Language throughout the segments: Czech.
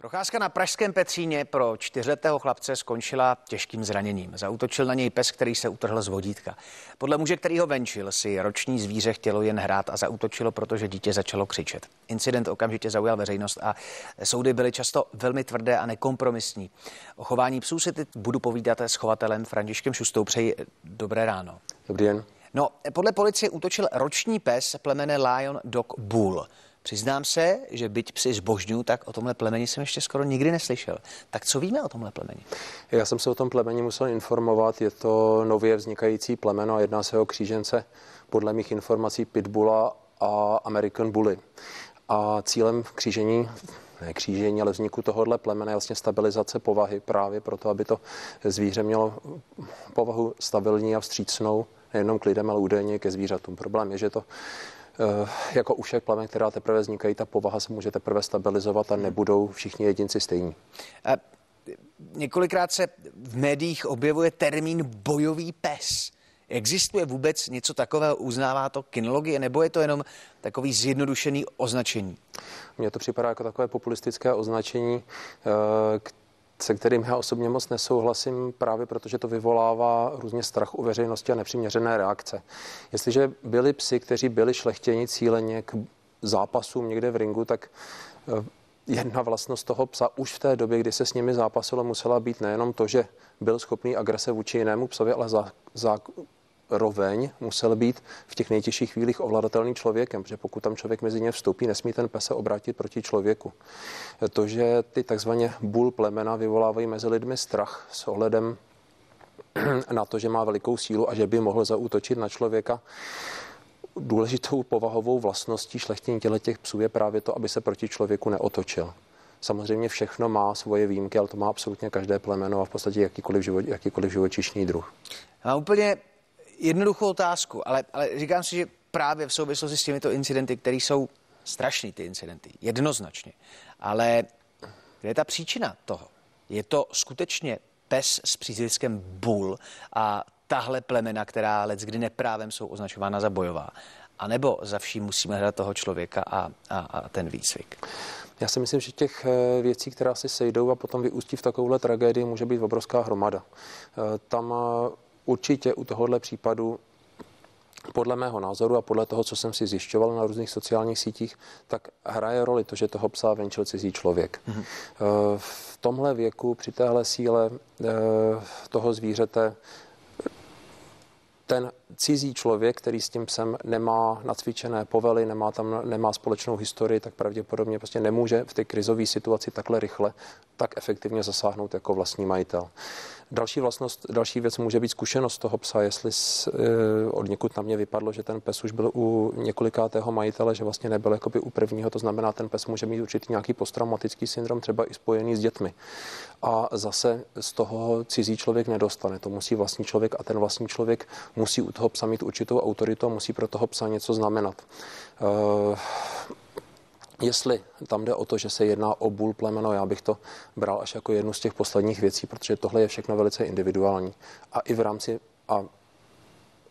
Procházka na Pražském Petříně pro čtyřletého chlapce skončila těžkým zraněním. Zautočil na něj pes, který se utrhl z vodítka. Podle muže, který ho venčil, si roční zvíře chtělo jen hrát a zautočilo, protože dítě začalo křičet. Incident okamžitě zaujal veřejnost a soudy byly často velmi tvrdé a nekompromisní. O chování psů si teď budu povídat s chovatelem Františkem Šustou. Přeji dobré ráno. Dobrý den. No, podle policie útočil roční pes plemene Lion Dog Bull. Přiznám se, že byť psi zbožňuju, tak o tomhle plemeni jsem ještě skoro nikdy neslyšel. Tak co víme o tomhle plemeni? Já jsem se o tom plemeni musel informovat. Je to nově vznikající plemeno a jedná se o křížence podle mých informací Pitbulla a American Bully. A cílem křížení ne křížení, ale vzniku tohohle je vlastně stabilizace povahy právě proto, aby to zvíře mělo povahu stabilní a vstřícnou nejenom k lidem, ale údajně ke zvířatům. Problém je, že to Eh, jako ušek plamen, která teprve vznikají, ta povaha se může teprve stabilizovat a nebudou všichni jedinci stejní. A několikrát se v médiích objevuje termín bojový pes. Existuje vůbec něco takového, uznává to kinologie, nebo je to jenom takový zjednodušený označení? Mně to připadá jako takové populistické označení, eh, se kterým já osobně moc nesouhlasím, právě protože to vyvolává různě strach u veřejnosti a nepřiměřené reakce. Jestliže byli psi, kteří byli šlechtěni cíleně k zápasům někde v ringu, tak eh, jedna vlastnost toho psa už v té době, kdy se s nimi zápasilo, musela být nejenom to, že byl schopný agrese vůči jinému psovi, ale za, za roveň musel být v těch nejtěžších chvílích ovladatelným člověkem, protože pokud tam člověk mezi ně vstoupí, nesmí ten pes se obrátit proti člověku. To, že ty takzvaně bůl plemena vyvolávají mezi lidmi strach s ohledem na to, že má velikou sílu a že by mohl zaútočit na člověka, důležitou povahovou vlastností šlechtění těle těch psů je právě to, aby se proti člověku neotočil. Samozřejmě všechno má svoje výjimky, ale to má absolutně každé plemeno a v podstatě jakýkoliv, život, jakýkoliv živočišný druh. A úplně jednoduchou otázku, ale, ale říkám si, že právě v souvislosti s těmito incidenty, které jsou strašný ty incidenty, jednoznačně, ale kde je ta příčina toho? Je to skutečně pes s přízviskem bull a tahle plemena, která let kdy neprávem jsou označována za bojová. A nebo za vším musíme hledat toho člověka a, a, a ten výcvik? Já si myslím, že těch eh, věcí, která si sejdou a potom vyústí v takovouhle tragédii, může být obrovská hromada. Eh, tam eh, určitě u tohohle případu podle mého názoru a podle toho, co jsem si zjišťoval na různých sociálních sítích, tak hraje roli to, že toho psa venčil cizí člověk. Mm-hmm. V tomhle věku, při téhle síle eh, toho zvířete, ten cizí člověk, který s tím psem nemá nacvičené povely, nemá tam nemá společnou historii, tak pravděpodobně prostě nemůže v té krizové situaci takhle rychle, tak efektivně zasáhnout jako vlastní majitel. Další vlastnost, další věc může být zkušenost toho psa, jestli z, e, od někud na mě vypadlo, že ten pes už byl u několikátého majitele, že vlastně nebyl jakoby u prvního, to znamená, ten pes může mít určitý nějaký posttraumatický syndrom, třeba i spojený s dětmi. A zase z toho cizí člověk nedostane, to musí vlastní člověk a ten vlastní člověk musí u toho psa mít určitou autoritu a musí pro toho psa něco znamenat. E, Jestli tam jde o to, že se jedná o bůl plemeno, já bych to bral až jako jednu z těch posledních věcí, protože tohle je všechno velice individuální. A i v rámci a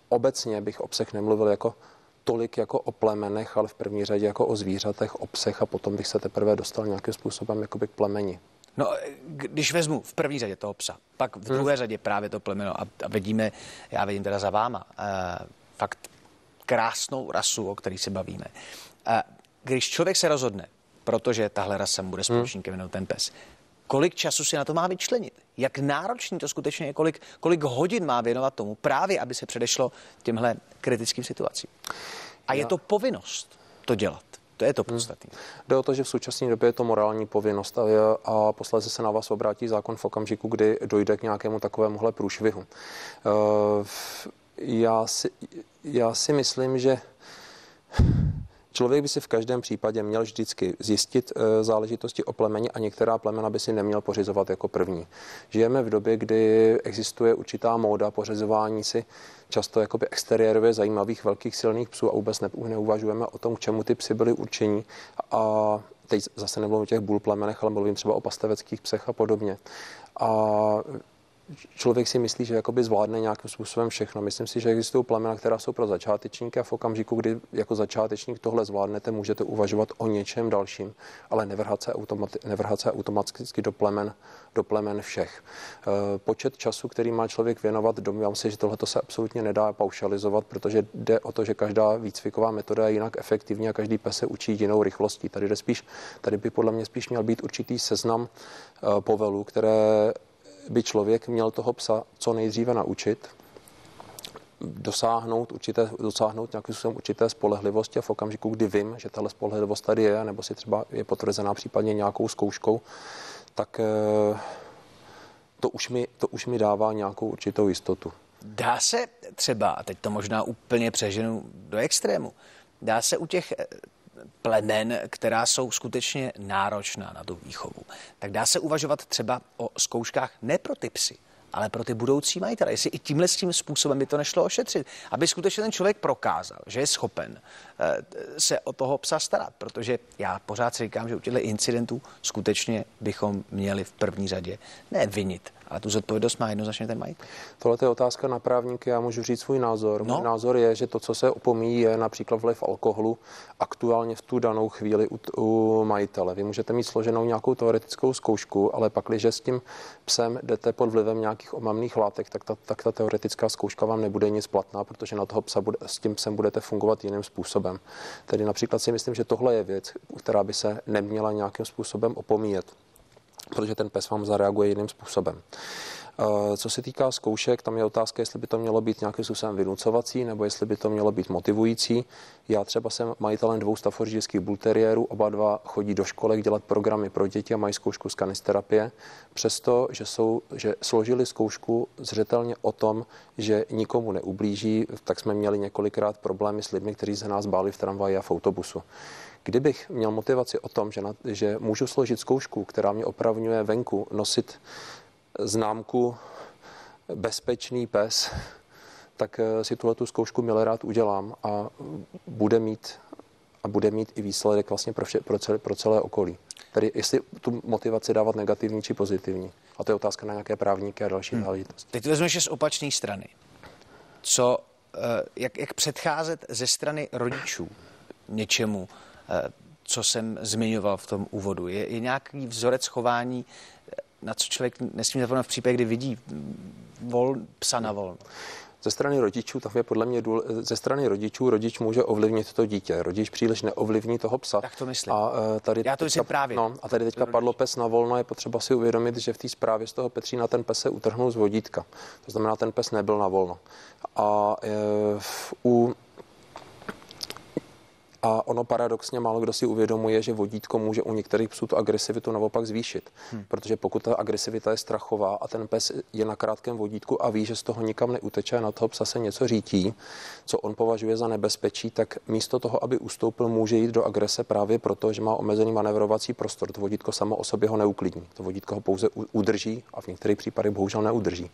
obecně bych o psech nemluvil jako tolik jako o plemenech, ale v první řadě jako o zvířatech, o psech a potom bych se teprve dostal nějakým způsobem jako k plemeni. No, když vezmu v první řadě toho psa, pak v druhé hmm. řadě právě to plemeno a, a vidíme, já vidím teda za váma, uh, fakt krásnou rasu, o který se bavíme. Uh, když člověk se rozhodne, protože tahle rasa bude hmm. společníkem hmm. ten pes, kolik času si na to má vyčlenit? Jak náročný to skutečně je? Kolik, kolik hodin má věnovat tomu právě, aby se předešlo těmhle kritickým situacím? A je to povinnost to dělat. To je to podstatné. Hmm. Jde o to, že v současné době je to morální povinnost a, je, a posledně se na vás obrátí zákon v okamžiku, kdy dojde k nějakému takovémuhle průšvihu. Uh, já, si, já si myslím, že Člověk by si v každém případě měl vždycky zjistit e, záležitosti o plemeni a některá plemena by si neměl pořizovat jako první. Žijeme v době, kdy existuje určitá móda pořizování si často jakoby exteriérově zajímavých velkých silných psů a vůbec ne, neuvažujeme o tom, k čemu ty psy byly určení. A teď zase nemluvím o těch bůl plemenech, ale mluvím třeba o pasteveckých psech a podobně. A člověk si myslí, že jakoby zvládne nějakým způsobem všechno. Myslím si, že existují plemena, která jsou pro začátečníky a v okamžiku, kdy jako začátečník tohle zvládnete, můžete uvažovat o něčem dalším, ale nevrhat se, automati- nevrhat se automaticky do plemen, do plemen všech. E, počet času, který má člověk věnovat, domnívám se, že tohle se absolutně nedá paušalizovat, protože jde o to, že každá výcviková metoda je jinak efektivní a každý pes se učí jinou rychlostí. Tady, jde spíš, tady by podle mě spíš měl být určitý seznam e, povelů, které by člověk měl toho psa co nejdříve naučit, dosáhnout, určité, dosáhnout nějakým způsobem určité spolehlivosti a v okamžiku, kdy vím, že tahle spolehlivost tady je, nebo si třeba je potvrzená případně nějakou zkouškou, tak eh, to už mi, to už mi dává nějakou určitou jistotu. Dá se třeba, a teď to možná úplně přeženu do extrému, dá se u těch eh, plemen, která jsou skutečně náročná na tu výchovu, tak dá se uvažovat třeba o zkouškách ne pro ty psy, ale pro ty budoucí majitele. Jestli i tímhle tím způsobem by to nešlo ošetřit, aby skutečně ten člověk prokázal, že je schopen eh, se o toho psa starat, protože já pořád si říkám, že u těchto incidentů skutečně bychom měli v první řadě ne vinit ale tu zodpovědnost má jednoznačně ten majitel. Tohle je otázka na právníky, já můžu říct svůj názor. No. Můj názor je, že to, co se opomíjí, je například vliv alkoholu aktuálně v tu danou chvíli u, u majitele. Vy můžete mít složenou nějakou teoretickou zkoušku, ale pak, když s tím psem jdete pod vlivem nějakých omamných látek, tak ta, tak ta teoretická zkouška vám nebude nic platná, protože na toho psa bude, s tím psem budete fungovat jiným způsobem. Tedy například si myslím, že tohle je věc, která by se neměla nějakým způsobem opomíjet protože ten pes vám zareaguje jiným způsobem. Eh, co se týká zkoušek, tam je otázka, jestli by to mělo být nějakým způsobem vynucovací, nebo jestli by to mělo být motivující. Já třeba jsem majitelem dvou staffordshireských bulteriérů, oba dva chodí do školek dělat programy pro děti a mají zkoušku z kanisterapie, přesto, že, jsou, že složili zkoušku zřetelně o tom, že nikomu neublíží, tak jsme měli několikrát problémy s lidmi, kteří se nás báli v tramvaji a v autobusu. Kdybych měl motivaci o tom, že, na, že můžu složit zkoušku, která mě opravňuje venku nosit známku bezpečný pes, tak eh, si tuhle tu zkoušku milé rád udělám a bude mít, a bude mít i výsledek vlastně pro, vše, pro, celé, pro celé okolí. Tedy jestli tu motivaci dávat negativní či pozitivní. A to je otázka na nějaké právníky a další hmm. záležitosti. Teď vezmeš z opačné strany. Co, eh, jak, jak předcházet ze strany rodičů něčemu, co jsem zmiňoval v tom úvodu. Je, je nějaký vzorec chování, eh, na co člověk nesmí zapomenout v případě, kdy vidí vol, psa na volno? Ze strany rodičů, tam je podle mě důle, ze strany rodičů rodič může ovlivnit to dítě. Rodič příliš neovlivní toho psa. Tak to myslím. A, uh, tady Já to myslím právě. No, a tady teďka padlo pes na volno, je potřeba si uvědomit, že v té zprávě z toho Petřína ten pes se utrhnul z vodítka. To znamená, ten pes nebyl na volno. A uh, u a ono paradoxně málo kdo si uvědomuje, že vodítko může u některých psů tu agresivitu naopak zvýšit. Hmm. Protože pokud ta agresivita je strachová a ten pes je na krátkém vodítku a ví, že z toho nikam neuteče a na toho psa se něco řítí, co on považuje za nebezpečí, tak místo toho, aby ustoupil, může jít do agrese právě proto, že má omezený manevrovací prostor. To vodítko samo o sobě ho neuklidní. To vodítko ho pouze udrží a v některých případech bohužel neudrží.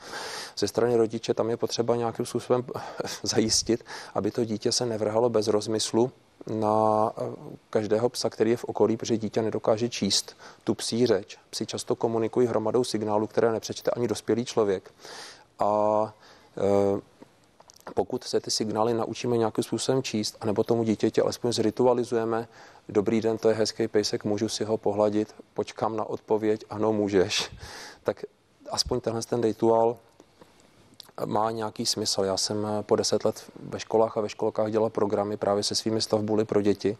Ze strany rodiče tam je potřeba nějakým způsobem zajistit, aby to dítě se nevrhalo bez rozmyslu na eh, každého psa, který je v okolí, protože dítě nedokáže číst tu psí řeč. Psi často komunikují hromadou signálu, které nepřečte ani dospělý člověk. A e, pokud se ty signály naučíme nějakým způsobem číst, anebo tomu dítěti alespoň zritualizujeme, dobrý den, to je hezký pejsek, můžu si ho pohladit, počkám na odpověď, ano, můžeš, tak aspoň tenhle ten rituál má nějaký smysl. Já jsem eh, po deset let ve školách a ve školkách dělal programy právě se svými stavbuly pro děti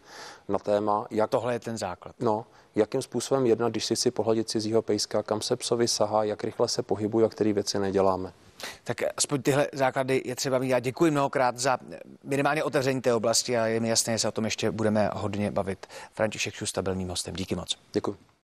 na téma, jak... Tohle je ten základ. No, jakým způsobem jednat, když si si pohladit cizího pejska, kam se psovi sahá, jak rychle se pohybují a které věci neděláme. Tak aspoň tyhle základy je třeba mít. Já děkuji mnohokrát za minimálně otevření té oblasti a je mi jasné, že se o tom ještě budeme hodně bavit. František Šusta byl mým hostem. Díky moc. Děkuji.